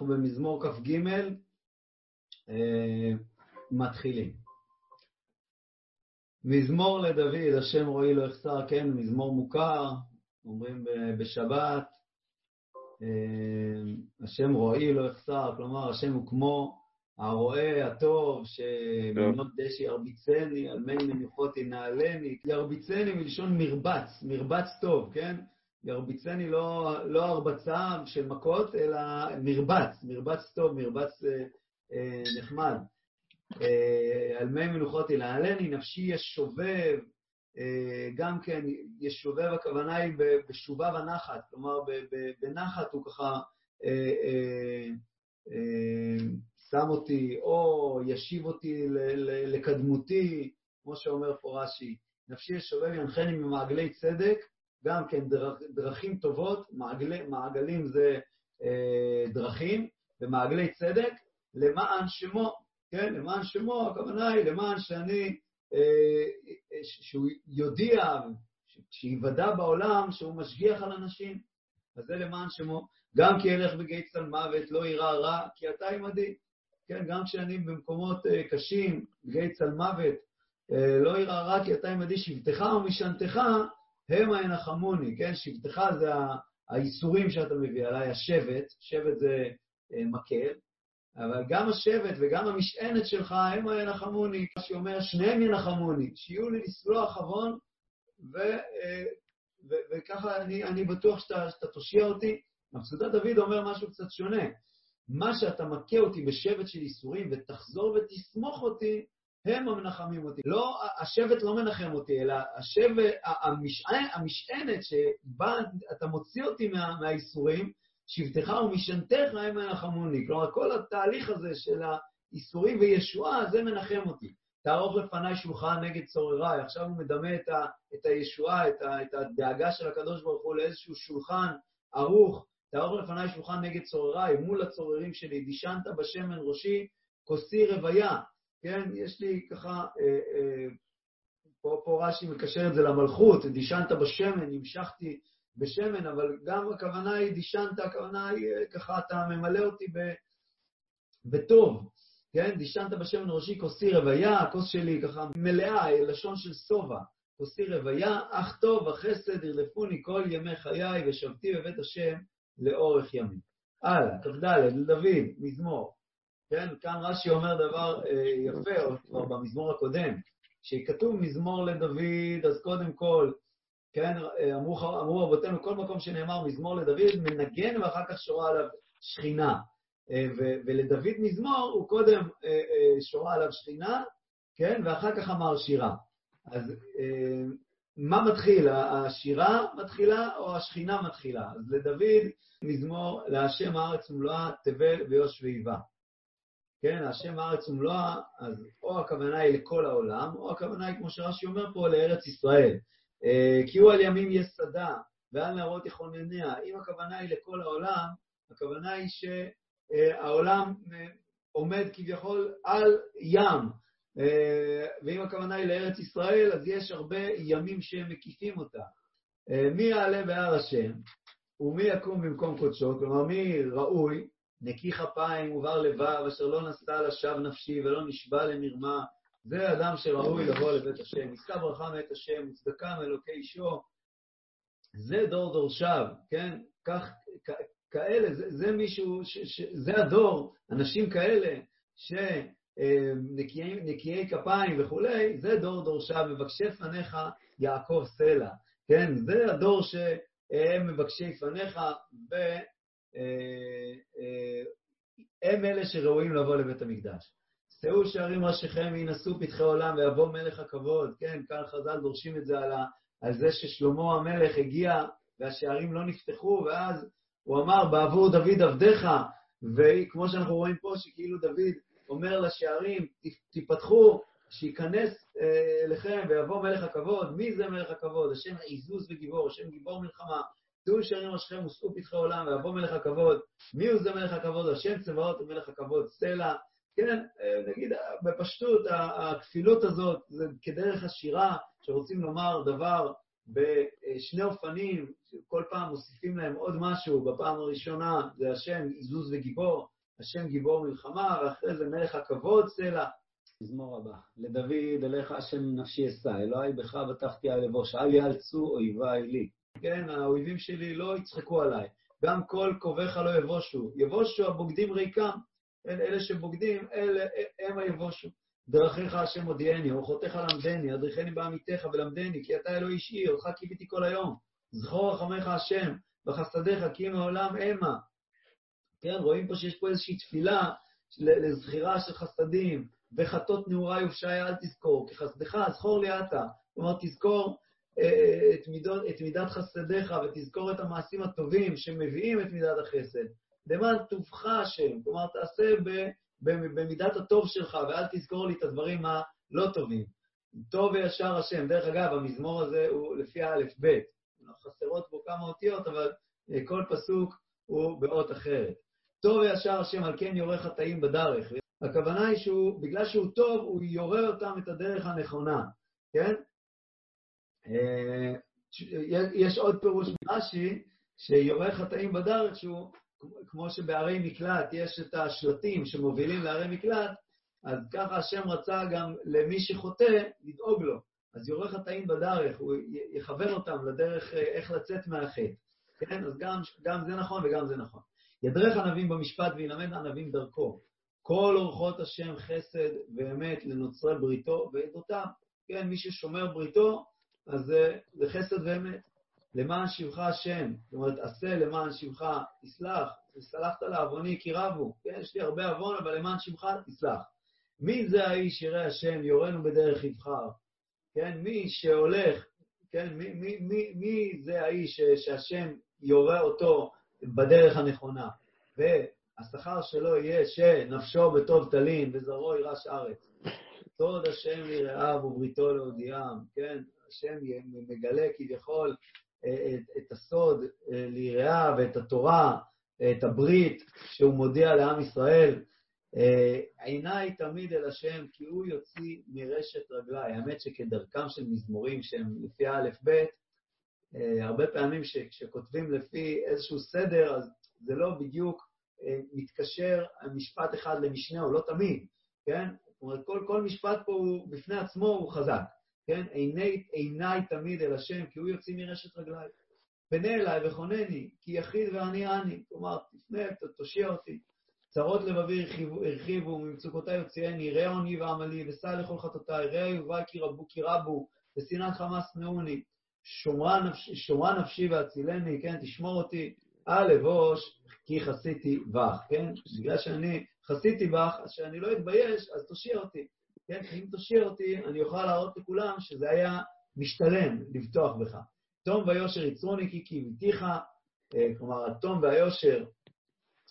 אנחנו במזמור כ"ג מתחילים. מזמור לדוד, השם רואי לא יחסר, כן, מזמור מוכר, אומרים בשבת, השם רואי לא יחסר, כלומר, השם הוא כמו הרועה הטוב, שבנות דשא ירביצני, על מי מנוחות ינעלני. ירביצני מלשון מרבץ, מרבץ טוב, כן? ירביצני לא, לא הרבצה של מכות, אלא מרבץ, מרבץ טוב, מרבץ אה, אה, נחמד. אה, על מי מנוחות ינעלני, נפשי ישובב, אה, גם כן, ישובב הכוונה היא בשובה ונחת, כלומר בנחת הוא ככה אה, אה, אה, שם אותי, או ישיב אותי לקדמותי, כמו שאומר פה רש"י, נפשי ישובב ינחני ממעגלי צדק, גם כן דרכים טובות, מעגלי, מעגלים זה אה, דרכים, ומעגלי צדק, למען שמו, כן, למען שמו, הכוונה היא למען שאני, אה, שהוא יודיע, שיוודע בעולם שהוא משגיח על אנשים, אז זה למען שמו. גם כי ילך בגיא צל מוות, לא יירא רע, כי אתה עמדי. כן, גם כשאני במקומות אה, קשים, בגיא צל מוות, אה, לא יירא רע, כי אתה עמדי שבטך ומשענתך, המה ינחמוני, כן? שבטך זה האיסורים שאתה מביא עליי, השבט, שבט זה אה, מקל, אבל גם השבט וגם המשענת שלך, המה ינחמוני, שאומר, שניהם ינחמוני, שיהיו לי לסלוח עוון, ו, ו, וככה אני, אני בטוח שאתה, שאתה תושיע אותי. מצודת דוד אומר משהו קצת שונה. מה שאתה מכה אותי בשבט של איסורים ותחזור ותסמוך אותי, הם המנחמים אותי. לא, השבט לא מנחם אותי, אלא השבט, המשענת, המשענת שבה אתה מוציא אותי מה, מהאיסורים, שבטך ומשענתך הם מנחמוני. כלומר, כל התהליך הזה של האיסורים וישועה, זה מנחם אותי. תערוך לפניי שולחן נגד צורריי. עכשיו הוא מדמה את, ה, את הישועה, את, ה, את הדאגה של הקדוש ברוך הוא לאיזשהו שולחן ערוך, תערוך לפניי שולחן נגד צורריי, מול הצוררים שלי, דישנת בשמן ראשי, כוסי רוויה. כן, יש לי ככה, אה, אה, פה, פה רש"י מקשר את זה למלכות, דישנת בשמן, המשכתי בשמן, אבל גם הכוונה היא דישנת, הכוונה היא אה, ככה, אתה ממלא אותי ב, בטוב. כן, דישנת בשמן ראשי, כוסי רוויה, הכוס שלי ככה מלאה, לשון של שובע. כוסי רוויה, אך טוב החסד ירדפוני כל ימי חיי, ושבתי בבית השם לאורך ימים. הלאה, כ"ד, לדוד, מזמור. כן, כאן רש"י אומר דבר אה, יפה, או כבר במזמור הקודם, שכתוב מזמור לדוד, אז קודם כל, כן, אה, אמרו, אמרו רבותינו, כל מקום שנאמר מזמור לדוד, מנגן ואחר כך שורה עליו שכינה. אה, ולדוד מזמור הוא קודם שורה עליו שכינה, כן, ואחר כך אמר שירה. אז מה מתחיל, השירה מתחילה או השכינה מתחילה? אז לדוד מזמור להשם הארץ ומלואה תבל ויוש ואיבה. כן, השם הארץ ומלואה, אז או הכוונה היא לכל העולם, או הכוונה היא, כמו שרש"י אומר פה, לארץ ישראל. אה, כי הוא על ימים יסדה, ועל נהרות יכונניה. אם הכוונה היא לכל העולם, הכוונה היא שהעולם אה, עומד כביכול על ים, אה, ואם הכוונה היא לארץ ישראל, אז יש הרבה ימים שהם מקיפים אותה. מי יעלה בהר השם, ומי יקום במקום קודשו, כלומר מי ראוי, נקי כפיים ובר לבב, אשר לא נשא לשווא נפשי ולא נשבע למרמה, זה אדם שראוי לבוא לבית השם, יישא ברכה מאת השם, וצדקה מאלוקי אישו, זה דור דורשיו, כן? כך, כאלה, זה, זה מישהו, ש, ש, זה הדור, אנשים כאלה, שנקיי כפיים וכולי, זה דור דורשיו, מבקשי פניך יעקב סלע, כן? זה הדור שהם מבקשי פניך. אה, אה, הם אלה שראויים לבוא לבית המקדש. שאו שערים ראשיכם וינשאו פתחי עולם ויבוא מלך הכבוד, כן, כאן חז"ל דורשים את זה על, ה, על זה ששלמה המלך הגיע והשערים לא נפתחו, ואז הוא אמר, בעבור דוד עבדיך, וכמו שאנחנו רואים פה, שכאילו דוד אומר לשערים, תיפתחו, שייכנס אה, אליכם ויבוא מלך הכבוד. מי זה מלך הכבוד? השם עזוז וגיבור, השם גיבור מלחמה, שאו שערים ראשכם ושאו פתחי עולם ויבוא מלך הכבוד. מי הוא זה מלך הכבוד? השם צבאות ומלך הכבוד, סלע. כן, אה, נגיד בפשטות, הכפילות הזאת זה כדרך השירה, שרוצים לומר דבר בשני אופנים, כל פעם מוסיפים להם עוד משהו, בפעם הראשונה זה השם עזוז וגיבור, השם גיבור מלחמה, ואחרי זה מלך הכבוד סלע. מזמור הבא, לדוד אליך השם נפשי אשא, אלוהי בך בטחתי על לבוש, אל יאלצו אויביי לי. כן, האויבים שלי לא יצחקו עליי, גם כל קרוביך לא יבושו, יבושו הבוגדים ריקם, אלה שבוגדים, אלה הם היבושו. דרכיך השם הודיעני, אורחותיך למדני, אדריכני בעמיתך ולמדני, כי אתה אלוהי אישי, אותך קיוויתי כל היום. זכור רחמך השם, וחסדיך כי מעולם המה. כן, רואים פה שיש פה איזושהי תפילה לזכירה של חסדים, וחטות נעורי ופשעי אל תזכור, כי חסדך זכור לי אתה. כלומר, תזכור אה, את, מידות, את מידת חסדיך ותזכור את המעשים הטובים שמביאים את מידת החסד. למען טובך השם, כלומר, תעשה ב... במידת הטוב שלך, ואל תזכור לי את הדברים הלא טובים. טוב וישר השם. דרך אגב, המזמור הזה הוא לפי האלף-בית. חסרות בו כמה אותיות, אבל אה, כל פסוק הוא באות אחרת. טוב וישר השם, על כן יורה חטאים בדרך. הכוונה היא שהוא, בגלל שהוא טוב, הוא יורה אותם את הדרך הנכונה, כן? אה, יש עוד פירוש מרש"י, שיורה חטאים בדרך, שהוא כמו שבערי מקלט יש את השלטים שמובילים לערי מקלט, אז ככה השם רצה גם למי שחוטא, לדאוג לו. אז יורה חטאים בדרך, הוא יכוון אותם לדרך אה, איך לצאת מהחטא. כן? אז גם, גם זה נכון וגם זה נכון. ידרך ענבים במשפט וילמד ענבים דרכו. כל אורחות השם חסד ואמת לנוצרי בריתו ועדותיו. כן, מי ששומר בריתו, אז זה, זה חסד ואמת. למען שבך השם, זאת אומרת, עשה למען שבך, תסלח, וסלחת לעווני כי רבו, כן, יש לי הרבה עוון, אבל למען שבך תסלח. מי זה האיש ירא השם, יורנו בדרך יבחר? כן, מי שהולך, כן, מי, מי, מי, מי זה האיש שהשם יורה אותו בדרך הנכונה? והשכר שלו יהיה שנפשו בטוב תלין וזרעו ירש ארץ. סוד השם יראיו ובריתו להודיעם, כן? השם מגלה כביכול את, את הסוד אה, ליראה ואת התורה, את הברית שהוא מודיע לעם ישראל. אה, עיניי תמיד אל השם, כי הוא יוציא מרשת רגליי. האמת שכדרכם של מזמורים שהם לפי האלף-בית, אה, הרבה פעמים כשכותבים לפי איזשהו סדר, אז זה לא בדיוק מתקשר משפט אחד למשנהו, לא תמיד, כן? זאת אומרת, כל, כל משפט פה הוא, בפני עצמו הוא חזק. כן? עיני, עיניי תמיד אל השם, כי הוא יוציא מרשת רגליי. פנה אליי וכונני, כי יחיד ואני אני. כלומר, תפנה, תושיע אותי. צרות לבבי הרחיבו, ממצוקותיי יוציאני, ראה עוני ועמלי, וסע לכל חטאותיי, ראה יובי כי רבו, כי רבו, ושנאת חמאס נאוני. שומרה, נפש, שומרה נפשי והצילני, כן? תשמור אותי, אל אבוש, כי חסיתי בך, כן? בגלל שאני חסיתי בך, אז שאני לא אתבייש, אז תושיע אותי. כן, אם תושיע אותי, אני אוכל להראות לכולם שזה היה משתלם לבטוח בך. תום ויושר יצרוני כי קיוויתיך, אה, כלומר, התום והיושר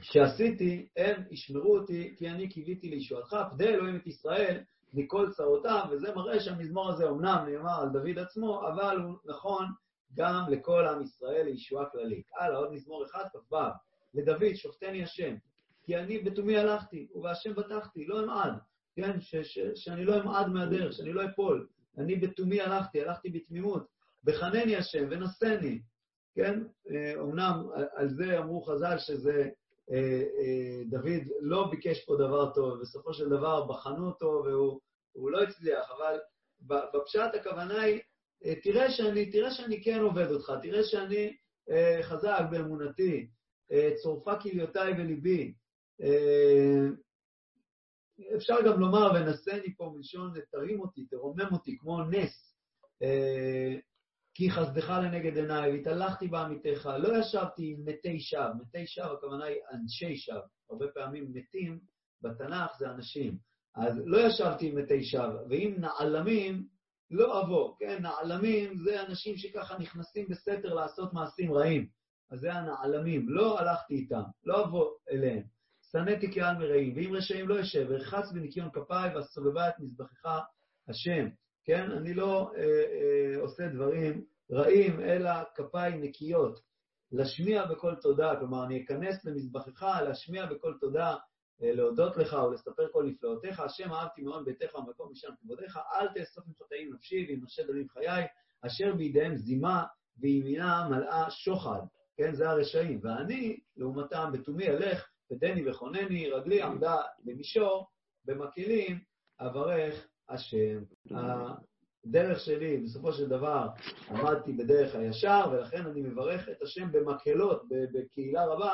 שעשיתי, הם ישמרו אותי, כי אני קיוויתי לישועתך, פדה אלוהים את ישראל מכל צרותיו, וזה מראה שהמזמור הזה אומנם נאמר על דוד עצמו, אבל הוא נכון גם לכל עם ישראל לישועה כללית. הלאה, עוד מזמור אחד, כ"ו, לדוד, שופטני השם, כי אני בתומי הלכתי, ובהשם בטחתי, לא אמעד. כן, ש, ש, שאני לא אמעד מהדרך, שאני לא אפול. אני בתומי הלכתי, הלכתי בתמימות. בחנני השם ונשני, כן? אומנם על זה אמרו חז"ל שזה, אה, אה, דוד לא ביקש פה דבר טוב, בסופו של דבר בחנו אותו והוא לא הצליח, אבל בפשט הכוונה היא, אה, תראה שאני, תראה שאני כן עובד אותך, תראה שאני חזק באמונתי, צורפה כליותיי וליבי, אפשר גם לומר, ונשאני פה מלשון תרים אותי, תרומם אותי, כמו נס. אה, כי חסדך לנגד עיניי, והתהלכתי בעמיתך, לא ישבתי עם מתי שווא. מתי שווא, הכוונה היא אנשי שווא. הרבה פעמים מתים בתנ"ך זה אנשים. אז לא ישבתי עם מתי שווא, ואם נעלמים, לא אבוא. כן, נעלמים זה אנשים שככה נכנסים בסתר לעשות מעשים רעים. אז זה הנעלמים. לא הלכתי איתם, לא אבוא אליהם. שנאתי קהל מרעים, ואם רשעים לא אשב, וארחץ בניקיון כפיי, ואסובבה את מזבחך השם. כן? אני לא אה, אה, עושה דברים רעים, אלא כפיי נקיות. להשמיע בקול תודה, כלומר, אני אכנס למזבחך, להשמיע בקול תודה, אה, להודות לך ולספר כל נפלאותיך. השם אהבתי מאוד ביתך ומקום משם כבודיך, אל תאסוף עם נפשי ועם דמים חיי, אשר בידיהם זימה וימינה מלאה שוחד. כן, זה הרשעים. ואני, לעומתם, בתומי אלך, ודני וכונני, רגלי עמדה במישור, במקהילים, אברך השם. הדרך שלי, בסופו של דבר, עמדתי בדרך הישר, ולכן אני מברך את השם במקהלות, בקהילה רבה,